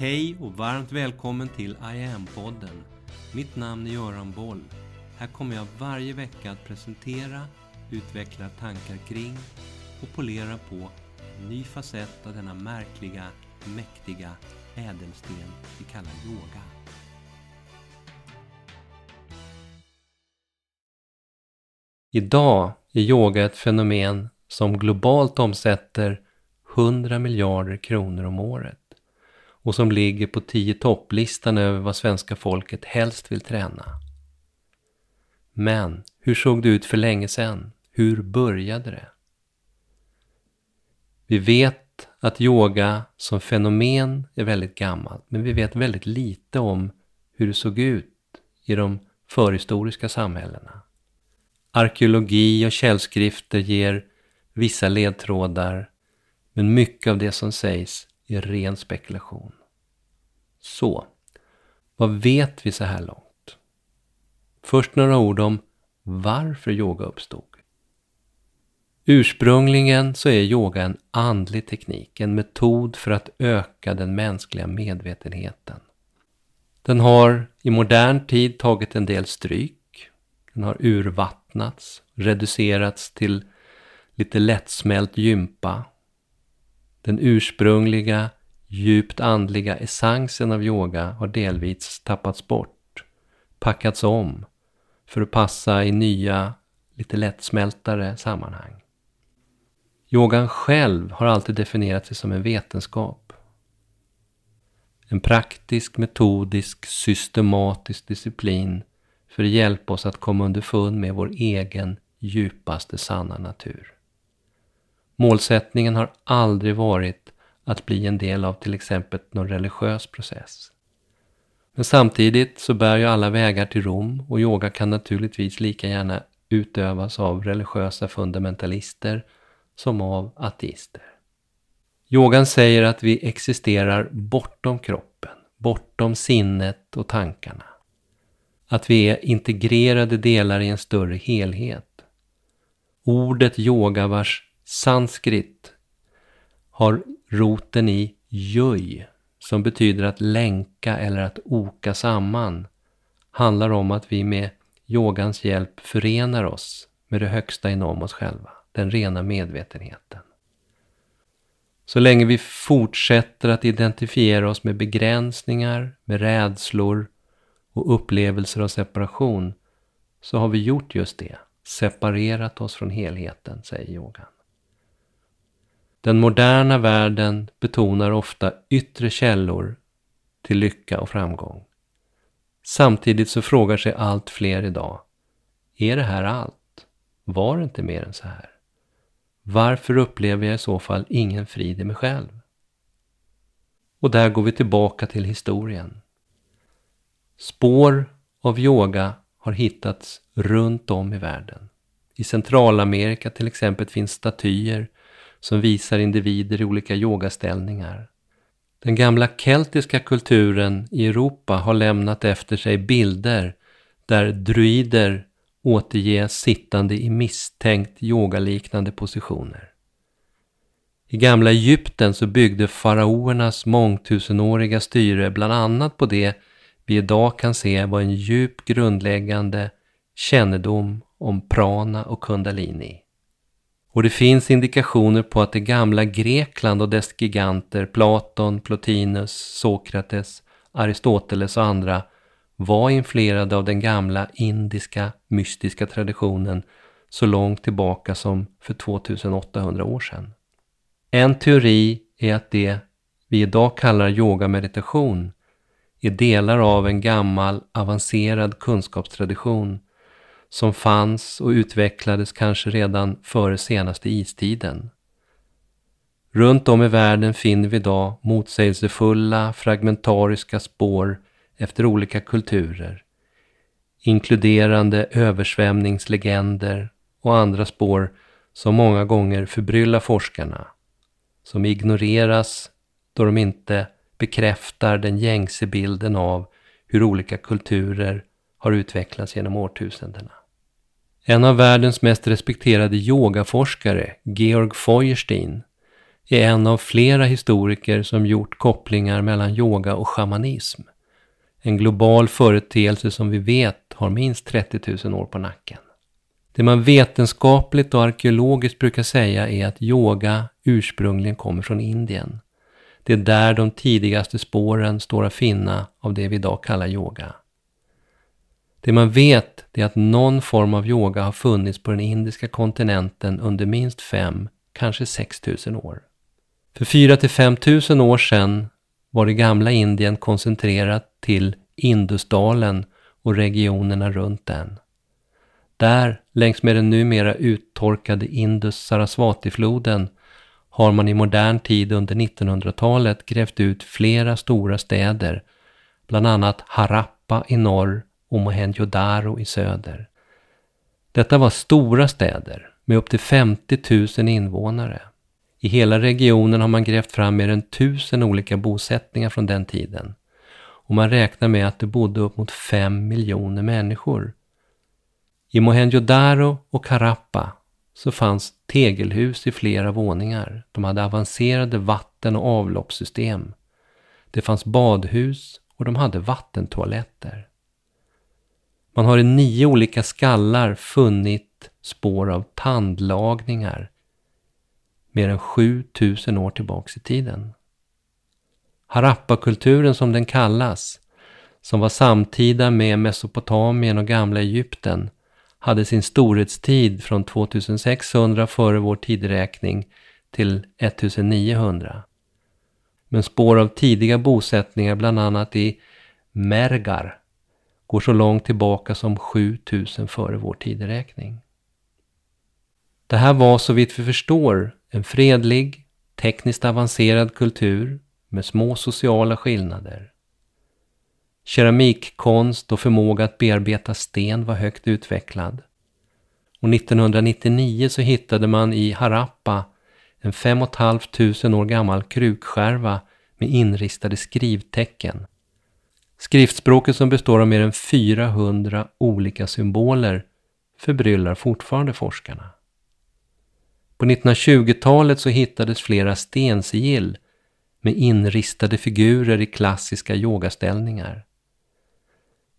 Hej och varmt välkommen till I am-podden. Mitt namn är Göran Boll. Här kommer jag varje vecka att presentera, utveckla tankar kring och polera på en ny facett av denna märkliga, mäktiga ädelsten vi kallar yoga. Idag är yoga ett fenomen som globalt omsätter 100 miljarder kronor om året och som ligger på tio topplistan över vad svenska folket helst vill träna. Men hur såg det ut för länge sedan? Hur började det? Vi vet att yoga som fenomen är väldigt gammalt, men vi vet väldigt lite om hur det såg ut i de förhistoriska samhällena. Arkeologi och källskrifter ger vissa ledtrådar, men mycket av det som sägs är ren spekulation. Så, vad vet vi så här långt? Först några ord om varför yoga uppstod. Ursprungligen så är yoga en andlig teknik, en metod för att öka den mänskliga medvetenheten. Den har i modern tid tagit en del stryk. Den har urvattnats, reducerats till lite lättsmält gympa. Den ursprungliga, djupt andliga essensen av yoga har delvis tappats bort, packats om för att passa i nya, lite lättsmältare sammanhang. Yogan själv har alltid definierat sig som en vetenskap. En praktisk, metodisk, systematisk disciplin för att hjälpa oss att komma underfund med vår egen djupaste sanna natur. Målsättningen har aldrig varit att bli en del av till exempel någon religiös process. Men samtidigt så bär ju alla vägar till Rom och yoga kan naturligtvis lika gärna utövas av religiösa fundamentalister som av ateister. Yogan säger att vi existerar bortom kroppen, bortom sinnet och tankarna. Att vi är integrerade delar i en större helhet. Ordet yoga vars sanskrit har roten i jöj, som betyder att länka eller att oka samman, handlar om att vi med yogans hjälp förenar oss med det högsta inom oss själva, den rena medvetenheten. Så länge vi fortsätter att identifiera oss med begränsningar, med rädslor och upplevelser av separation, så har vi gjort just det, separerat oss från helheten, säger yogan. Den moderna världen betonar ofta yttre källor till lycka och framgång. Samtidigt så frågar sig allt fler idag, är det här allt? Var det inte mer än så här? Varför upplever jag i så fall ingen frid i mig själv? Och där går vi tillbaka till historien. Spår av yoga har hittats runt om i världen. I Centralamerika till exempel finns statyer som visar individer i olika yogaställningar. Den gamla keltiska kulturen i Europa har lämnat efter sig bilder där druider återges sittande i misstänkt yogaliknande positioner. I gamla Egypten så byggde faraoernas mångtusenåriga styre bland annat på det vi idag kan se var en djup grundläggande kännedom om prana och kundalini. Och det finns indikationer på att det gamla Grekland och dess giganter, Platon, Plotinus, Sokrates, Aristoteles och andra, var influerade av den gamla indiska mystiska traditionen så långt tillbaka som för 2800 år sedan. En teori är att det vi idag kallar yoga-meditation är delar av en gammal avancerad kunskapstradition som fanns och utvecklades kanske redan före senaste istiden. Runt om i världen finner vi idag motsägelsefulla, fragmentariska spår efter olika kulturer, inkluderande översvämningslegender och andra spår som många gånger förbryllar forskarna, som ignoreras då de inte bekräftar den gängse bilden av hur olika kulturer har utvecklats genom årtusendena. En av världens mest respekterade yogaforskare, Georg Feuerstein, är en av flera historiker som gjort kopplingar mellan yoga och shamanism. En global företeelse som vi vet har minst 30 000 år på nacken. Det man vetenskapligt och arkeologiskt brukar säga är att yoga ursprungligen kommer från Indien. Det är där de tidigaste spåren står att finna av det vi idag kallar yoga. Det man vet är att någon form av yoga har funnits på den indiska kontinenten under minst fem, kanske 6 000 år. För 4 till 5 000 år sedan var det gamla Indien koncentrerat till Indusdalen och regionerna runt den. Där, längs med den numera uttorkade Indus-Sarasvati-floden, har man i modern tid under 1900-talet grävt ut flera stora städer, bland annat Harappa i norr och Mohenjo-Daro i söder. Detta var stora städer med upp till 50 000 invånare. I hela regionen har man grävt fram mer än tusen olika bosättningar från den tiden. Och man räknar med att det bodde upp mot fem miljoner människor. I Mohenjo-Daro och Karappa så fanns tegelhus i flera våningar. De hade avancerade vatten och avloppssystem. Det fanns badhus och de hade vattentoaletter. Man har i nio olika skallar funnit spår av tandlagningar mer än 7000 år tillbaks i tiden. Harappakulturen som den kallas, som var samtida med Mesopotamien och gamla Egypten, hade sin storhetstid från 2600 före vår tideräkning till 1900. Men spår av tidiga bosättningar, bland annat i Mergar, går så långt tillbaka som 7000 före vår tideräkning. Det här var så vitt vi förstår en fredlig, tekniskt avancerad kultur med små sociala skillnader. Keramikkonst och förmåga att bearbeta sten var högt utvecklad. Och 1999 så hittade man i Harappa en 5 500 år gammal krukskärva med inristade skrivtecken. Skriftspråket som består av mer än 400 olika symboler förbryllar fortfarande forskarna. På 1920-talet så hittades flera stensigill med inristade figurer i klassiska yogaställningar.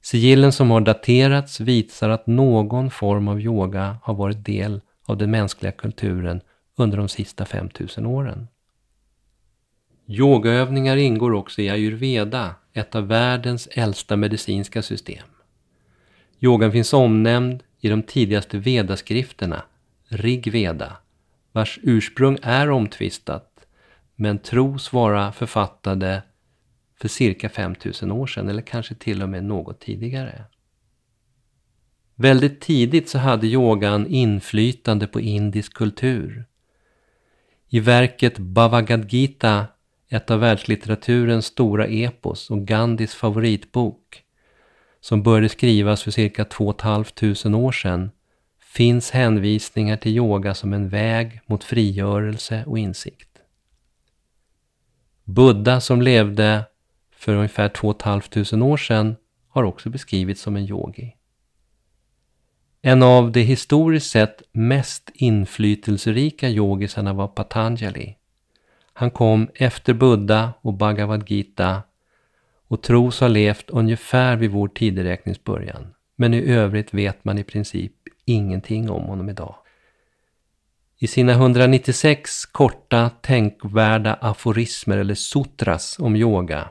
Sigillen som har daterats visar att någon form av yoga har varit del av den mänskliga kulturen under de sista 5000 åren. Yogaövningar ingår också i ayurveda, ett av världens äldsta medicinska system. Yogan finns omnämnd i de tidigaste vedaskrifterna, Rigveda, vars ursprung är omtvistat men tros vara författade för cirka 5000 år sedan eller kanske till och med något tidigare. Väldigt tidigt så hade yogan inflytande på indisk kultur. I verket Bhagavad Gita, ett av världslitteraturens stora epos och Gandhis favoritbok, som började skrivas för cirka 2 500 år sedan, finns hänvisningar till yoga som en väg mot frigörelse och insikt. Buddha som levde för ungefär 2 500 år sedan har också beskrivits som en yogi. En av de historiskt sett mest inflytelserika yogisarna var Patanjali. Han kom efter Buddha och Bhagavad Gita och tros ha levt ungefär vid vår tideräknings början. Men i övrigt vet man i princip ingenting om honom idag. I sina 196 korta tänkvärda aforismer eller sutras om yoga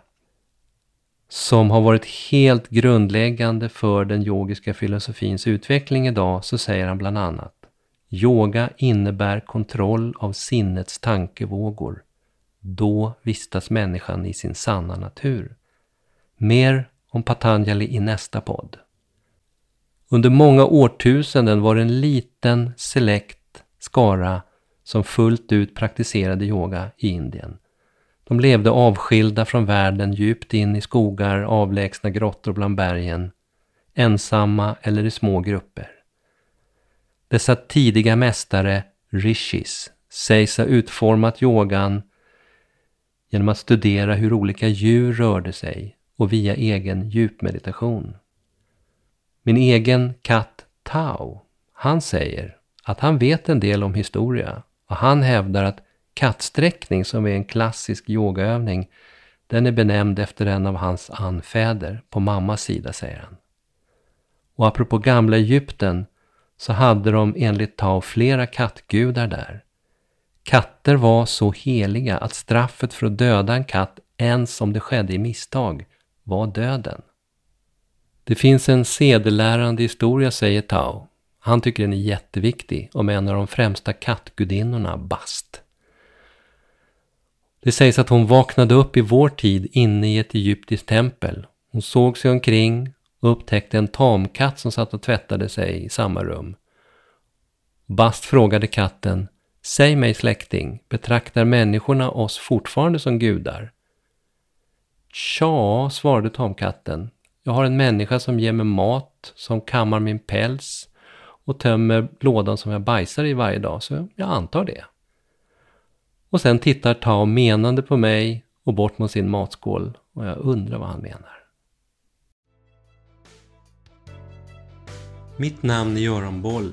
som har varit helt grundläggande för den yogiska filosofins utveckling idag så säger han bland annat Yoga innebär kontroll av sinnets tankevågor. Då vistas människan i sin sanna natur. Mer om Patanjali i nästa podd. Under många årtusenden var det en liten selekt skara som fullt ut praktiserade yoga i Indien. De levde avskilda från världen djupt in i skogar, avlägsna grottor bland bergen, ensamma eller i små grupper. Dessa tidiga mästare, rishis, sägs ha utformat yogan genom att studera hur olika djur rörde sig och via egen djupmeditation. Min egen katt Tao, han säger att han vet en del om historia och han hävdar att kattsträckning som är en klassisk yogaövning, den är benämnd efter en av hans anfäder på mammas sida, säger han. Och apropå gamla Egypten så hade de enligt Tao flera kattgudar där. Katter var så heliga att straffet för att döda en katt, ens om det skedde i misstag, var döden. Det finns en sedelärande historia, säger Tao. Han tycker den är jätteviktig om en av de främsta kattgudinnorna, Bast. Det sägs att hon vaknade upp i vår tid inne i ett egyptiskt tempel. Hon såg sig omkring och upptäckte en tamkatt som satt och tvättade sig i samma rum. Bast frågade katten Säg mig släkting, betraktar människorna oss fortfarande som gudar? Tja, svarade tamkatten. Jag har en människa som ger mig mat, som kammar min päls och tömmer lådan som jag bajsar i varje dag, så jag antar det. Och sen tittar Tao menande på mig och bort mot sin matskål och jag undrar vad han menar. Mitt namn är Göran Boll.